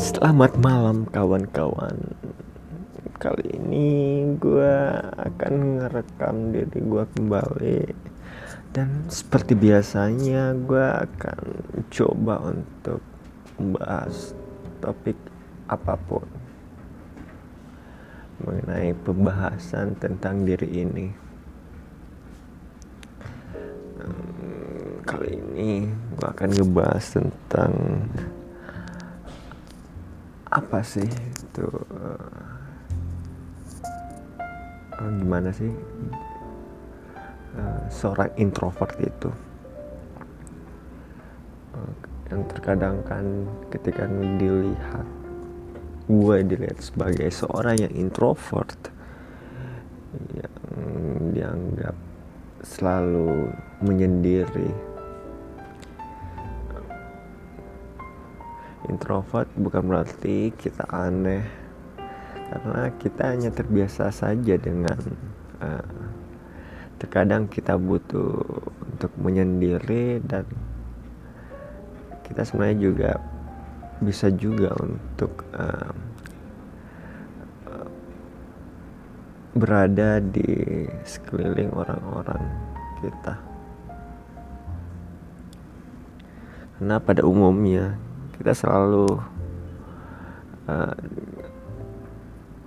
Selamat malam kawan-kawan. Kali ini gue akan ngerekam diri gue kembali. Dan seperti biasanya gue akan coba untuk membahas topik apa pun Mengenai pembahasan tentang diri ini. Kali ini gue akan ngebahas tentang apa sih itu uh, gimana sih uh, seorang introvert itu? Uh, yang terkadang kan ketika dilihat gue dilihat sebagai seorang yang introvert yang dianggap selalu menyendiri introvert bukan berarti kita aneh. Karena kita hanya terbiasa saja dengan uh, terkadang kita butuh untuk menyendiri dan kita sebenarnya juga bisa juga untuk uh, berada di sekeliling orang-orang kita. Karena pada umumnya kita selalu eh,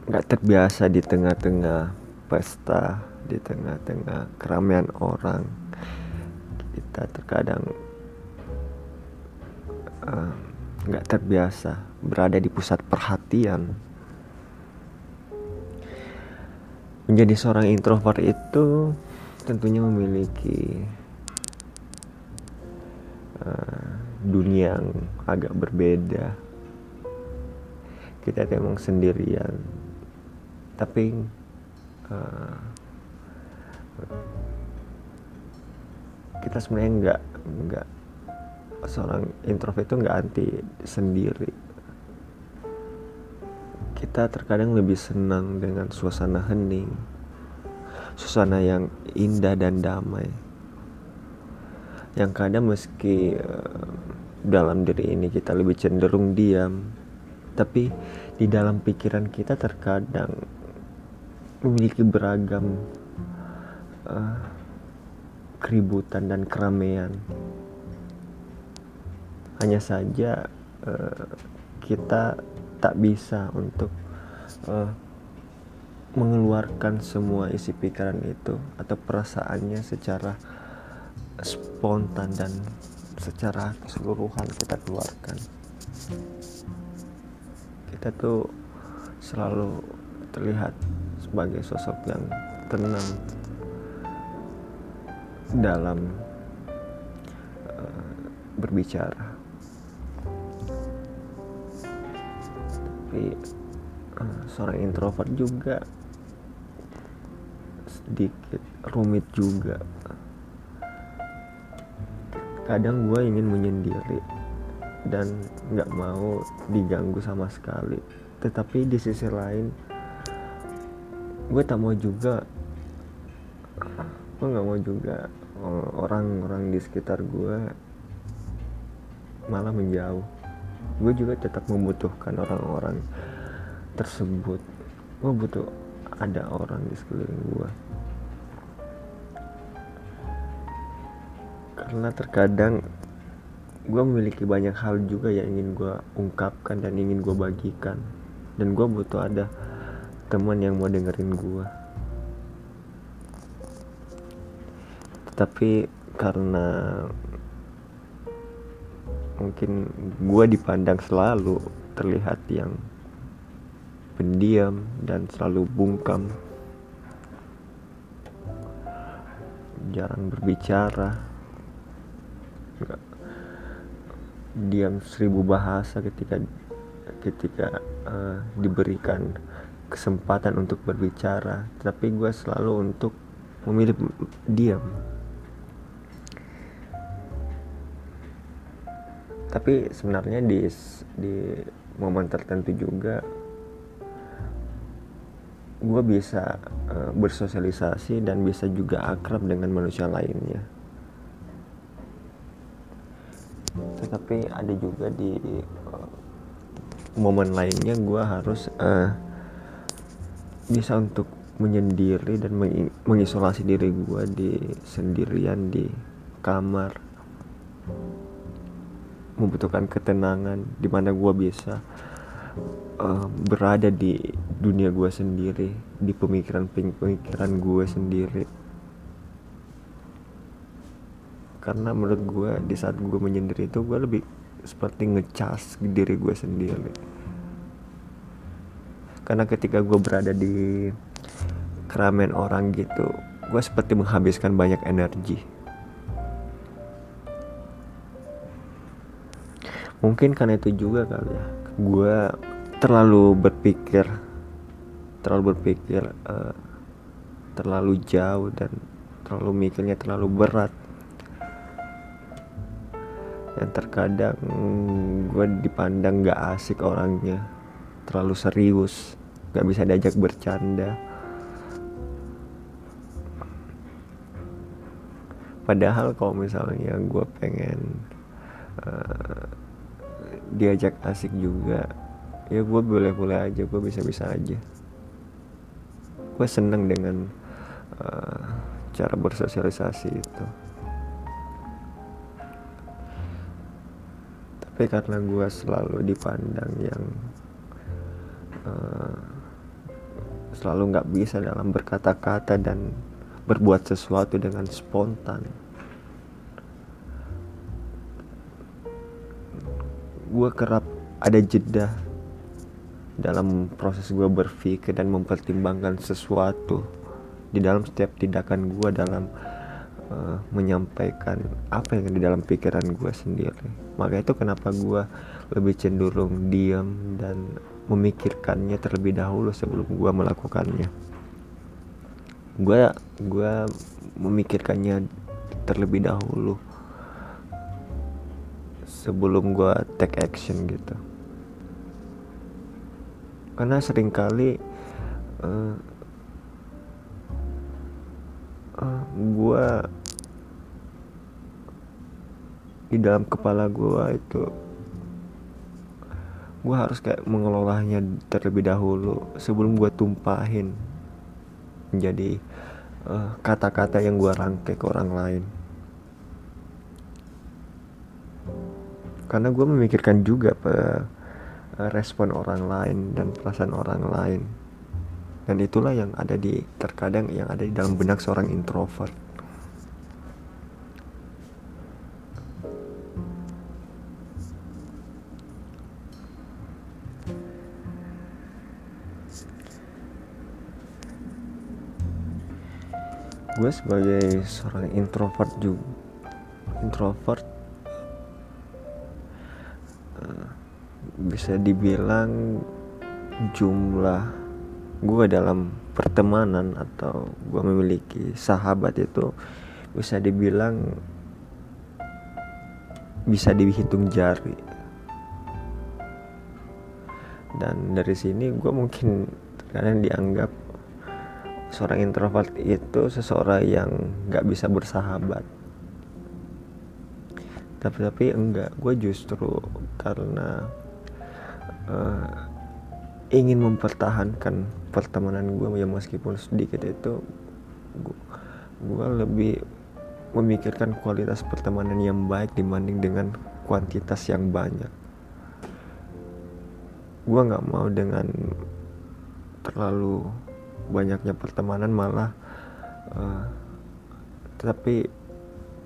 nggak uh, terbiasa di tengah-tengah pesta di tengah-tengah keramaian orang. Kita terkadang eh, nggak uh, terbiasa berada di pusat perhatian. Menjadi seorang introvert itu tentunya memiliki uh, dunia yang agak berbeda. Kita emang sendirian. Tapi uh, kita sebenarnya nggak nggak seorang introvert itu nggak anti sendiri. Kita terkadang lebih senang dengan suasana hening suasana yang indah dan damai. Yang kadang meski uh, dalam diri ini kita lebih cenderung diam. Tapi di dalam pikiran kita terkadang memiliki beragam uh, keributan dan keramaian. Hanya saja uh, kita tak bisa untuk uh, mengeluarkan semua isi pikiran itu atau perasaannya secara spontan dan secara keseluruhan kita keluarkan. Kita tuh selalu terlihat sebagai sosok yang tenang dalam uh, berbicara. Tapi uh, seorang introvert juga sedikit rumit juga kadang gue ingin menyendiri dan nggak mau diganggu sama sekali. Tetapi di sisi lain gue tak mau juga gue nggak mau juga orang-orang di sekitar gue malah menjauh. Gue juga tetap membutuhkan orang-orang tersebut. Gue butuh ada orang di sekeliling gue karena terkadang gue memiliki banyak hal juga yang ingin gue ungkapkan dan ingin gue bagikan. Dan gue butuh ada teman yang mau dengerin gue tapi karena mungkin gue dipandang selalu terlihat yang pendiam dan selalu bungkam. Jarang berbicara diam seribu bahasa ketika ketika uh, diberikan kesempatan untuk berbicara. Tapi gue selalu untuk memilih diam. Tapi sebenarnya di di momen tertentu juga gue bisa uh, bersosialisasi dan bisa juga akrab dengan manusia lainnya tetapi ada juga di uh, momen lainnya gue harus uh, bisa untuk menyendiri dan mengisolasi diri gue di sendirian di kamar. Membutuhkan ketenangan di mana gue bisa uh, berada di dunia gue sendiri di pemikiran-pemikiran gue sendiri karena menurut gue di saat gue menyendiri itu gue lebih seperti ngecas diri gue sendiri. Karena ketika gue berada di keramaian orang gitu gue seperti menghabiskan banyak energi. Mungkin karena itu juga kali ya gue terlalu berpikir terlalu berpikir uh, terlalu jauh dan terlalu mikirnya terlalu berat yang terkadang gue dipandang gak asik orangnya. Terlalu serius gak bisa diajak bercanda. Padahal kalau misalnya gue pengen uh, diajak asik juga ya gue boleh-boleh aja gue bisa-bisa aja. Gue seneng dengan uh, cara bersosialisasi itu tapi karena gue selalu dipandang yang uh, selalu nggak bisa dalam berkata-kata dan berbuat sesuatu dengan spontan. Gue kerap ada jeda dalam proses gue berpikir dan mempertimbangkan sesuatu di dalam setiap tindakan gue dalam uh, menyampaikan apa yang di dalam pikiran gue sendiri. Maka itu kenapa gue lebih cenderung diam dan memikirkannya terlebih dahulu sebelum gue melakukannya. Gue gue memikirkannya terlebih dahulu sebelum gue take action gitu. Karena sering kali uh, uh, gue di dalam kepala gue itu gue harus kayak mengelolanya terlebih dahulu sebelum gue tumpahin menjadi eh, kata-kata uh, yang gue rangkai ke orang lain. Karena gue memikirkan juga pe, respon orang lain dan perasaan orang lain dan itulah yang ada di terkadang yang ada di dalam benak seorang introvert. Gue sebagai seorang introvert juga introvert uh, bisa dibilang jumlah gue dalam pertemanan atau gue memiliki sahabat itu bisa dibilang bisa dihitung jari. Dan dari sini gue mungkin terkadang dianggap seorang introvert itu seseorang yang nggak bisa bersahabat. Tapi tapi enggak gue justru karena uh, ingin mempertahankan pertemanan gue ya meskipun sedikit itu gue, lebih memikirkan kualitas pertemanan yang baik dibanding dengan kuantitas yang banyak. Gue nggak mau dengan terlalu banyaknya pertemanan malah uh, tapi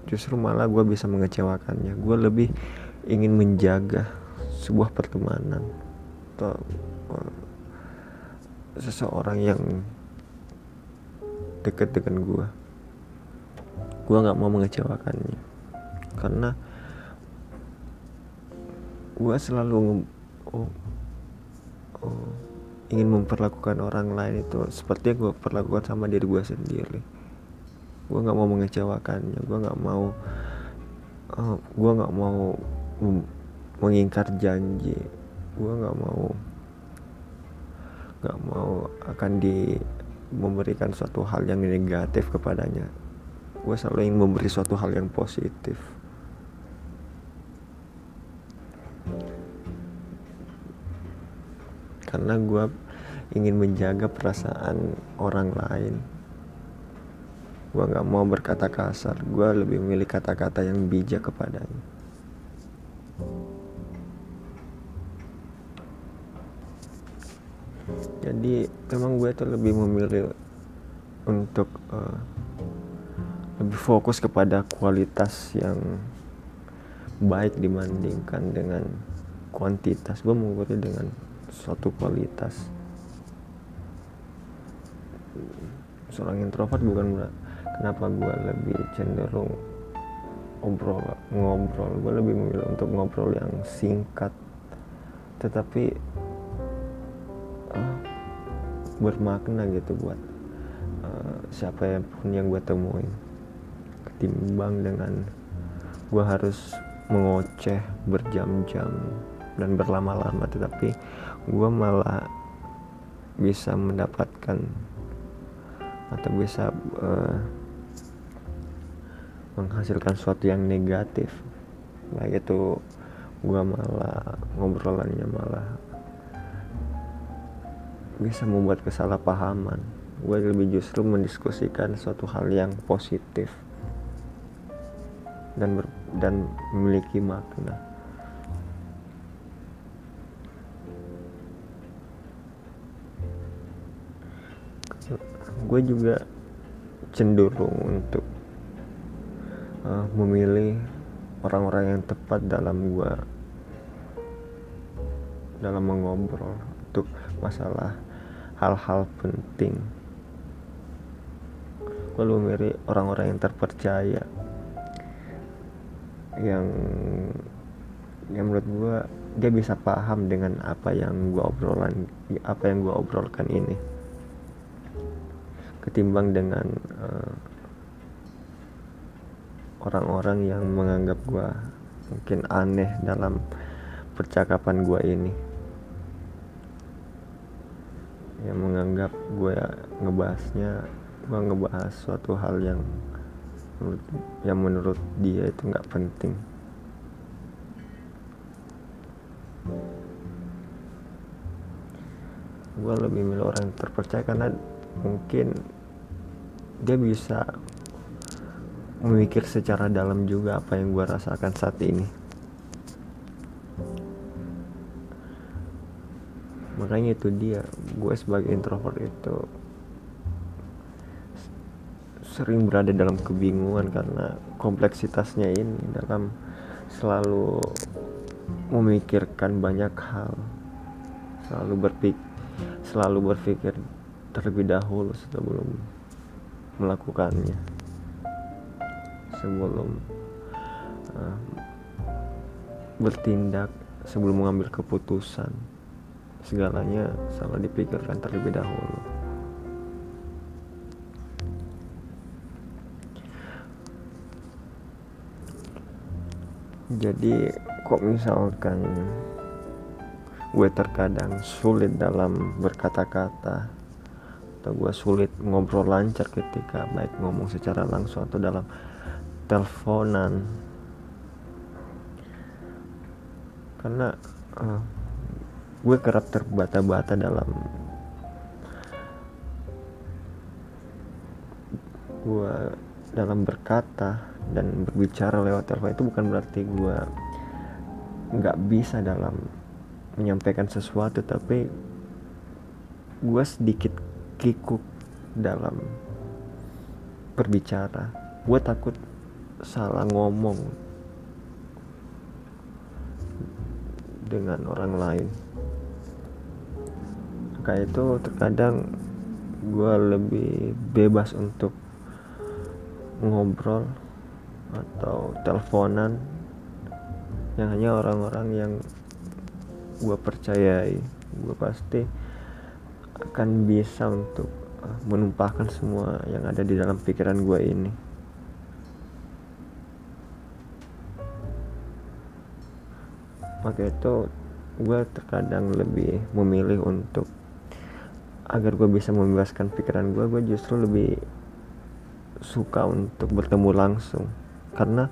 justru malah gue bisa mengecewakannya. Gue lebih ingin menjaga sebuah pertemanan atau seseorang yang deket dengan gue gue nggak mau mengecewakannya. Karena gue selalu oh, oh, ingin memperlakukan orang lain itu seperti yang gue perlakukan sama diri gue sendiri. Gue nggak mau mengecewakannya. Gue nggak mau uh, gue nggak mau mengingkar janji. Gue nggak mau gak mau akan di memberikan suatu hal yang negatif kepadanya. Gue selalu ingin memberi suatu hal yang positif. Karena gue ingin menjaga perasaan orang lain. Gue nggak mau berkata kasar. Gue lebih memilih kata-kata yang bijak kepadanya jadi memang gue tuh lebih memilih untuk uh, lebih fokus kepada kualitas yang baik dibandingkan dengan kuantitas. Gue mengukur dengan suatu kualitas. Seorang introvert bukan kenapa gue lebih cenderung ngobrol ngobrol. Gue lebih memilih untuk ngobrol yang singkat. Tetapi bermakna gitu buat uh, siapa pun yang gue temuin. Ketimbang dengan gue harus mengoceh berjam-jam dan berlama-lama tetapi gue malah bisa mendapatkan atau bisa uh, menghasilkan sesuatu yang negatif. Baik itu gue malah ngobrolannya malah bisa membuat kesalahpahaman gue lebih justru mendiskusikan suatu hal yang positif dan ber, dan memiliki makna. Gue juga cenderung untuk uh, memilih orang-orang yang tepat dalam gue dalam mengobrol untuk masalah hal-hal penting. Lebih memilih orang-orang yang terpercaya. Yang yang menurut gue dia bisa paham dengan apa yang gue obrolan apa yang gue obrolkan ini. Ketimbang dengan uh, orang-orang yang menganggap gue mungkin aneh dalam percakapan gue ini yang menganggap gue ngebahasnya gue ngebahas suatu hal yang menurut, yang menurut dia itu nggak penting. Gue lebih milih orang yang terpercaya karena mungkin dia bisa memikir secara dalam juga apa yang gue rasakan saat ini makanya itu dia. Gue sebagai introvert itu sering berada dalam kebingungan karena kompleksitasnya ini dalam selalu memikirkan banyak hal. Selalu berpikir selalu berpikir terlebih dahulu sebelum melakukannya. Sebelum uh, bertindak sebelum mengambil keputusan segalanya selalu dipikirkan terlebih dahulu. Jadi kok misalkan gue terkadang sulit dalam berkata-kata atau gue sulit ngobrol lancar ketika baik ngomong secara langsung atau dalam teleponan? Karena uh, gue kerap terbata-bata dalam gue dalam berkata dan berbicara lewat telepon itu bukan berarti gue nggak bisa dalam menyampaikan sesuatu tapi gue sedikit kikuk dalam berbicara. Gue takut salah ngomong dengan orang lain kayak itu terkadang gue lebih bebas untuk ngobrol atau teleponan yang hanya orang-orang yang gue percayai. Gue pasti akan bisa untuk uh, menumpahkan semua yang ada di dalam pikiran gue ini. Maka itu gue terkadang lebih memilih untuk agar gue bisa membebaskan pikiran gue gue justru lebih suka untuk bertemu langsung. Karena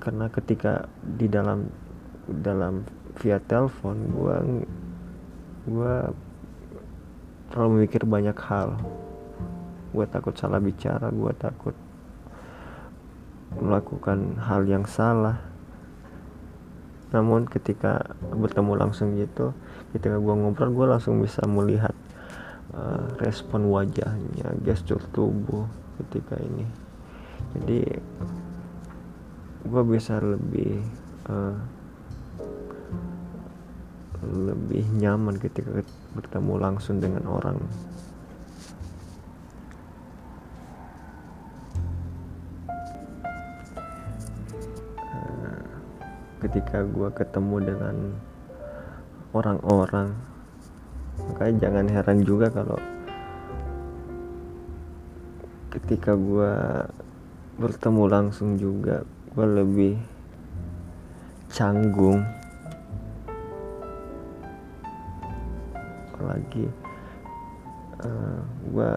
karena ketika di dalam dalam via telepon gue gue terlalu mikir banyak hal. Gue takut salah bicara gue takut melakukan hal yang salah. Namun ketika bertemu langsung gitu ketika gue ngobrol gue langsung bisa melihat uh, respon wajahnya gestur tubuh ketika ini. Jadi gue bisa lebih uh, lebih nyaman ketika bertemu langsung dengan orang. Eh, ketika gue ketemu dengan orang-orang makanya jangan heran juga kalau ketika gue bertemu langsung juga gue lebih canggung. Apalagi uh, eh, gue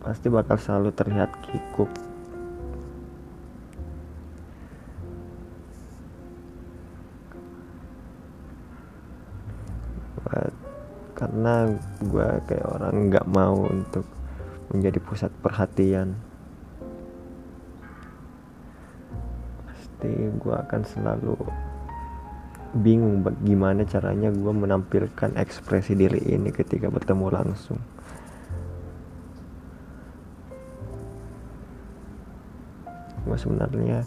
pasti bakal selalu terlihat kikuk karena gue kayak orang nggak mau untuk menjadi pusat perhatian. Pasti gue akan selalu bingung bagaimana caranya gue menampilkan ekspresi diri ini ketika bertemu langsung. Gue sebenarnya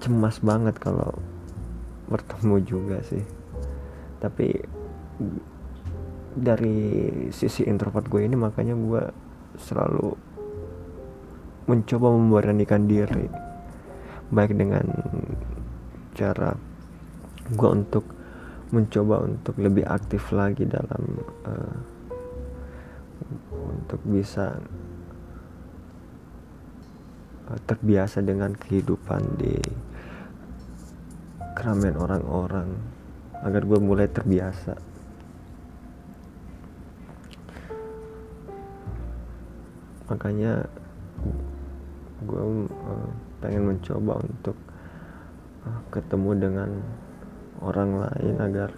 cemas banget kalau bertemu juga sih tapi dari sisi introvert gue ini makanya gue selalu mencoba memberanikan diri. Baik dengan cara gue untuk mencoba untuk lebih aktif lagi dalam uh, untuk bisa uh, terbiasa dengan kehidupan di keramaian orang-orang agar gue mulai terbiasa. Makanya gue uh, pengen mencoba untuk ketemu dengan orang lain agar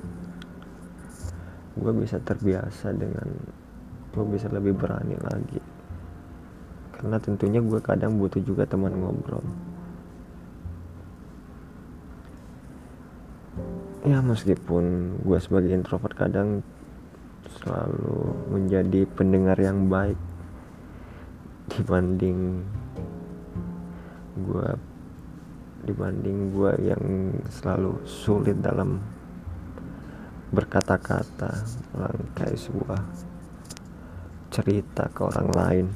gue bisa terbiasa dengan gue bisa lebih berani lagi. Karena tentunya gue kadang butuh juga teman ngobrol ya meskipun gue sebagai introvert kadang selalu menjadi pendengar yang baik dibanding gue dibanding gue yang selalu sulit dalam berkata-kata melangkai sebuah cerita ke orang lain.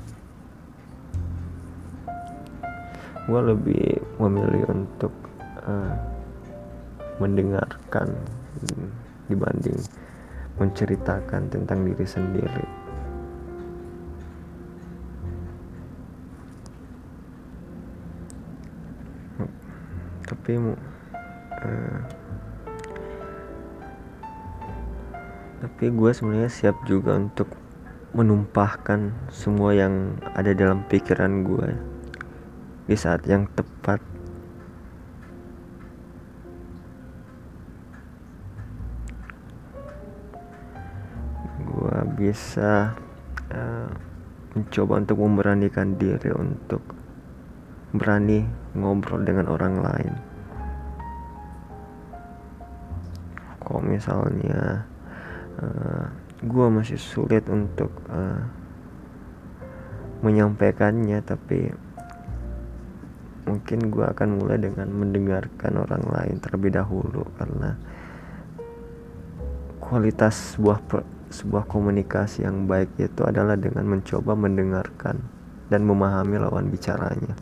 Gue lebih memilih untuk uh, mendengarkan dibanding menceritakan tentang diri sendiri. Tapi uh, tapi gue sebenarnya siap juga untuk menumpahkan semua yang ada dalam pikiran gue di saat yang tepat bisa uh, mencoba untuk memberanikan diri untuk berani ngobrol dengan orang lain. Kok misalnya uh, eh, gue masih sulit untuk uh, menyampaikannya tapi mungkin gue akan mulai dengan mendengarkan orang lain terlebih dahulu karena kualitas sebuah sebuah komunikasi yang baik itu adalah dengan mencoba mendengarkan dan memahami lawan bicaranya.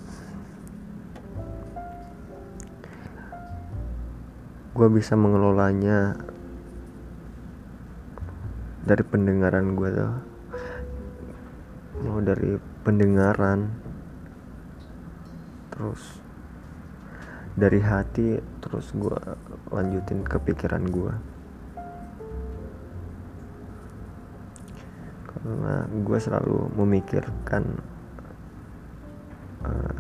gue bisa mengelolanya dari pendengaran gue tuh mau dari pendengaran terus dari hati terus gue lanjutin ke pikiran gue karena gue selalu memikirkan uh,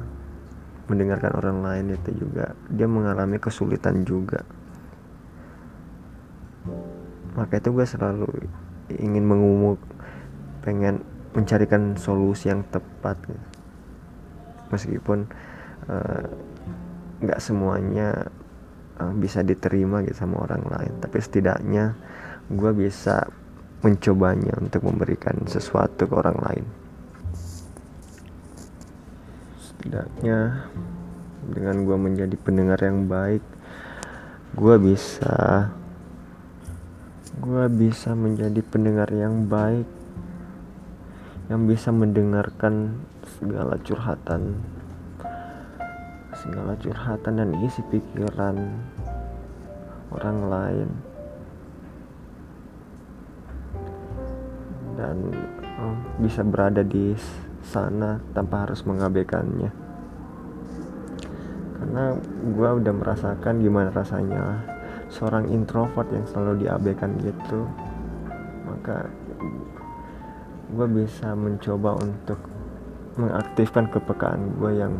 mendengarkan orang lain itu juga. Dia mengalami kesulitan juga. Maka itu gue selalu ingin mengumuk pengen mencarikan solusi yang tepat meskipun eh, nggak uh, semuanya uh, bisa diterima gitu sama orang lain. Tapi setidaknya gue bisa mencobanya untuk memberikan sesuatu ke orang lain. Setidaknya dengan gue menjadi pendengar yang baik gue bisa gue bisa menjadi pendengar yang baik yang bisa mendengarkan segala curhatan segala curhatan dan isi pikiran orang lain dan oh, bisa berada di sana tanpa harus mengabaikannya. Karena gue udah merasakan gimana rasanya seorang introvert yang selalu diabaikan gitu. Maka gue bisa mencoba untuk mengaktifkan kepekaan gue yang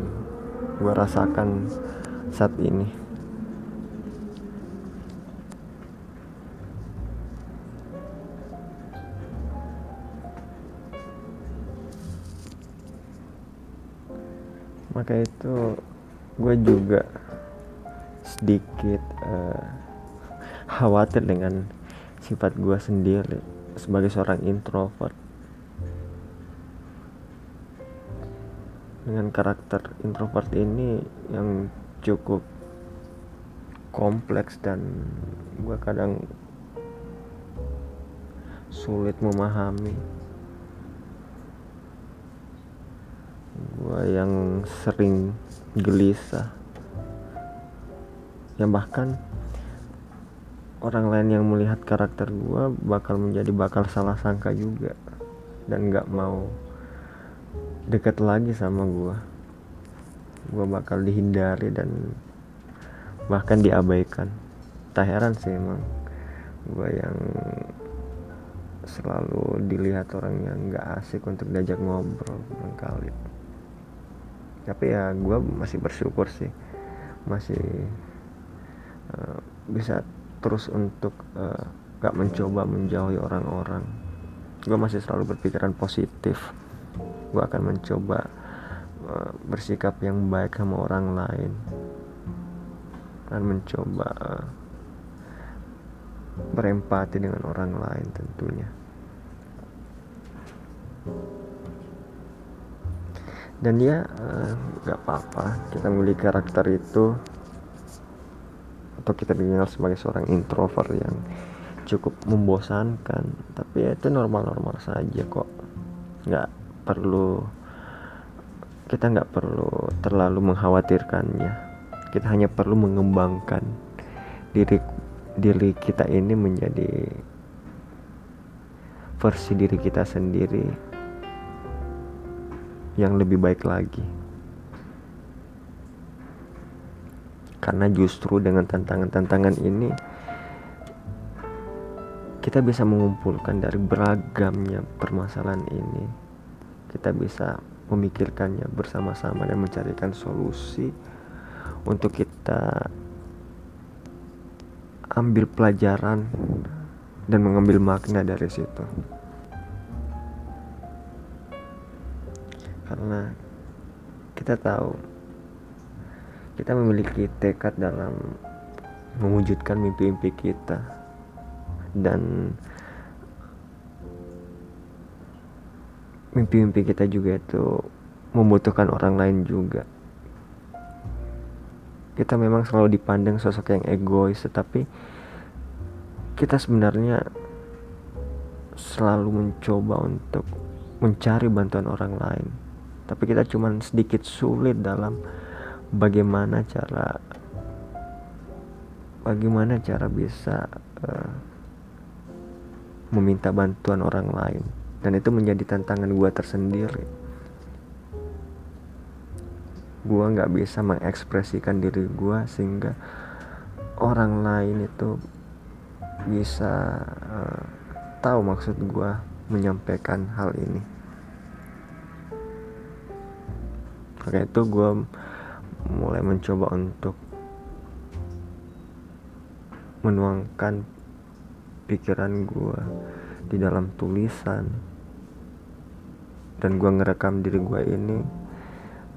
gue rasakan saat ini maka itu gue juga sedikit uh, khawatir dengan sifat gue sendiri sebagai seorang introvert. Dengan karakter introvert ini yang cukup kompleks dan gue kadang sulit memahami gue yang sering gelisah yang bahkan orang lain yang melihat karakter gue bakal menjadi bakal salah sangka juga dan nggak mau deket lagi sama gue gue bakal dihindari dan bahkan diabaikan. Tak heran sih emang gue yang selalu dilihat orang yang nggak asik untuk diajak ngobrol barangkali tapi ya gue masih bersyukur sih. Masih uh, bisa terus untuk uh, gak mencoba menjauhi orang-orang. Gue masih selalu berpikiran positif. Gue akan mencoba uh, bersikap yang baik sama orang lain. Dan mencoba uh, berempati dengan orang lain tentunya dan ya uh, gak apa-apa. Kita memiliki karakter itu. Atau kita dikenal sebagai seorang introvert yang cukup membosankan. Tapi ya itu normal-normal saja kok. Nggak perlu kita nggak perlu terlalu mengkhawatirkannya. Kita hanya perlu mengembangkan diri diri kita ini menjadi versi diri kita sendiri yang lebih baik lagi. Karena justru dengan tantangan-tantangan ini kita bisa mengumpulkan dari beragamnya permasalahan ini. Kita bisa memikirkannya bersama-sama dan mencarikan solusi untuk kita ambil pelajaran dan mengambil makna dari situ. Karena kita tahu kita memiliki tekad dalam mewujudkan mimpi-mimpi kita. Dan mimpi-mimpi kita juga itu membutuhkan orang lain juga. Kita memang selalu dipandang sosok yang egois tetapi kita sebenarnya selalu mencoba untuk mencari bantuan orang lain tapi kita cuman sedikit sulit dalam bagaimana cara bagaimana cara bisa uh, meminta bantuan orang lain. Dan itu menjadi tantangan gue tersendiri. Gue nggak bisa mengekspresikan diri gue sehingga orang lain itu bisa uh, tahu maksud gue menyampaikan hal ini maka itu gue mulai mencoba untuk menuangkan pikiran gue di dalam tulisan. Dan gue ngerekam diri gue ini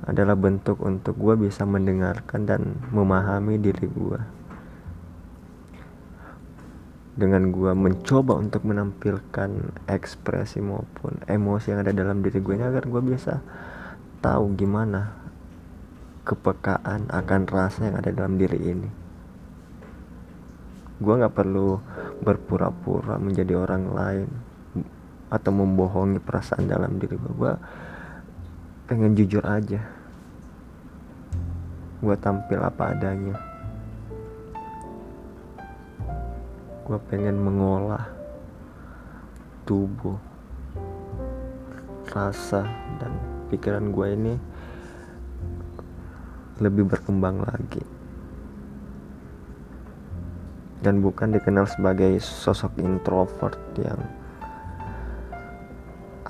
adalah bentuk untuk gue bisa mendengarkan dan memahami diri gue dengan gue mencoba untuk menampilkan ekspresi maupun emosi yang ada dalam diri gue ini agar gue bisa tahu gimana kepekaan akan rasa yang ada dalam diri ini. Gue nggak perlu berpura-pura menjadi orang lain atau membohongi perasaan dalam diri gue gue pengen jujur aja. Gue tampil apa adanya. Gue pengen mengolah tubuh rasa dan pikiran gue ini lebih berkembang lagi. Dan bukan dikenal sebagai sosok introvert yang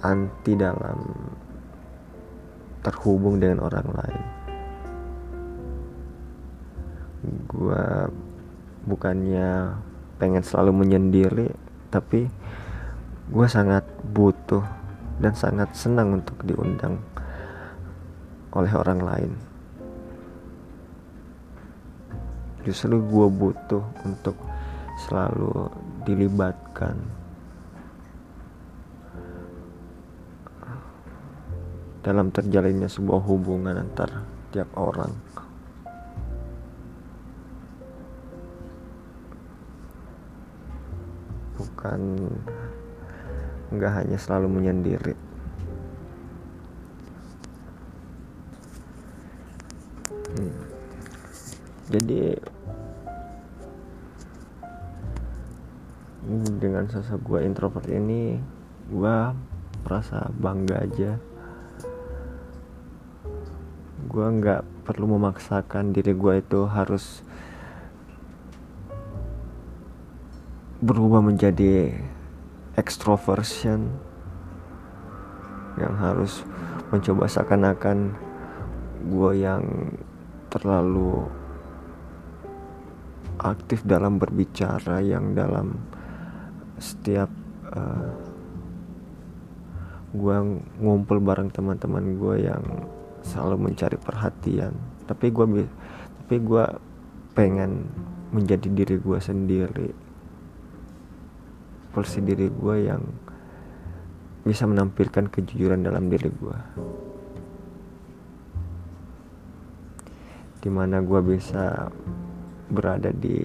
anti dalam terhubung dengan orang lain. Gue bukannya pengen selalu menyendiri tapi gue sangat butuh dan sangat senang untuk diundang oleh orang lain. Justru gue butuh untuk selalu dilibatkan. Dalam terjalinnya sebuah hubungan antar tiap orang. Bukan nggak hanya selalu menyendiri hmm. jadi dengan sosok gue introvert ini gue merasa bangga aja gue nggak perlu memaksakan diri gue itu harus berubah menjadi extroversion yang harus mencoba seakan-akan gue yang terlalu aktif dalam berbicara yang dalam setiap uh, gue ngumpul bareng teman-teman gue yang selalu mencari perhatian. Tapi gue tapi gue pengen menjadi diri gue sendiri versi diri gue yang bisa menampilkan kejujuran dalam diri gue di mana gue bisa berada di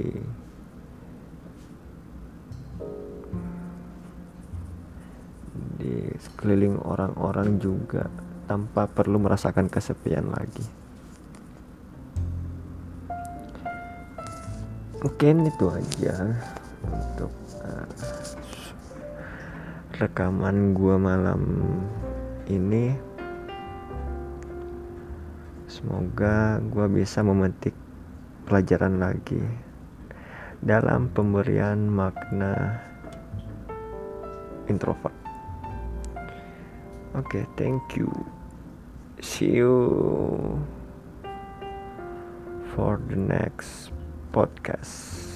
di sekeliling orang-orang juga tanpa perlu merasakan kesepian lagi. Mungkin itu aja rekaman gua malam ini. Semoga gua bisa memetik pelajaran lagi dalam pemberian makna introvert. Oke, okay, thank you. See you for the next podcast.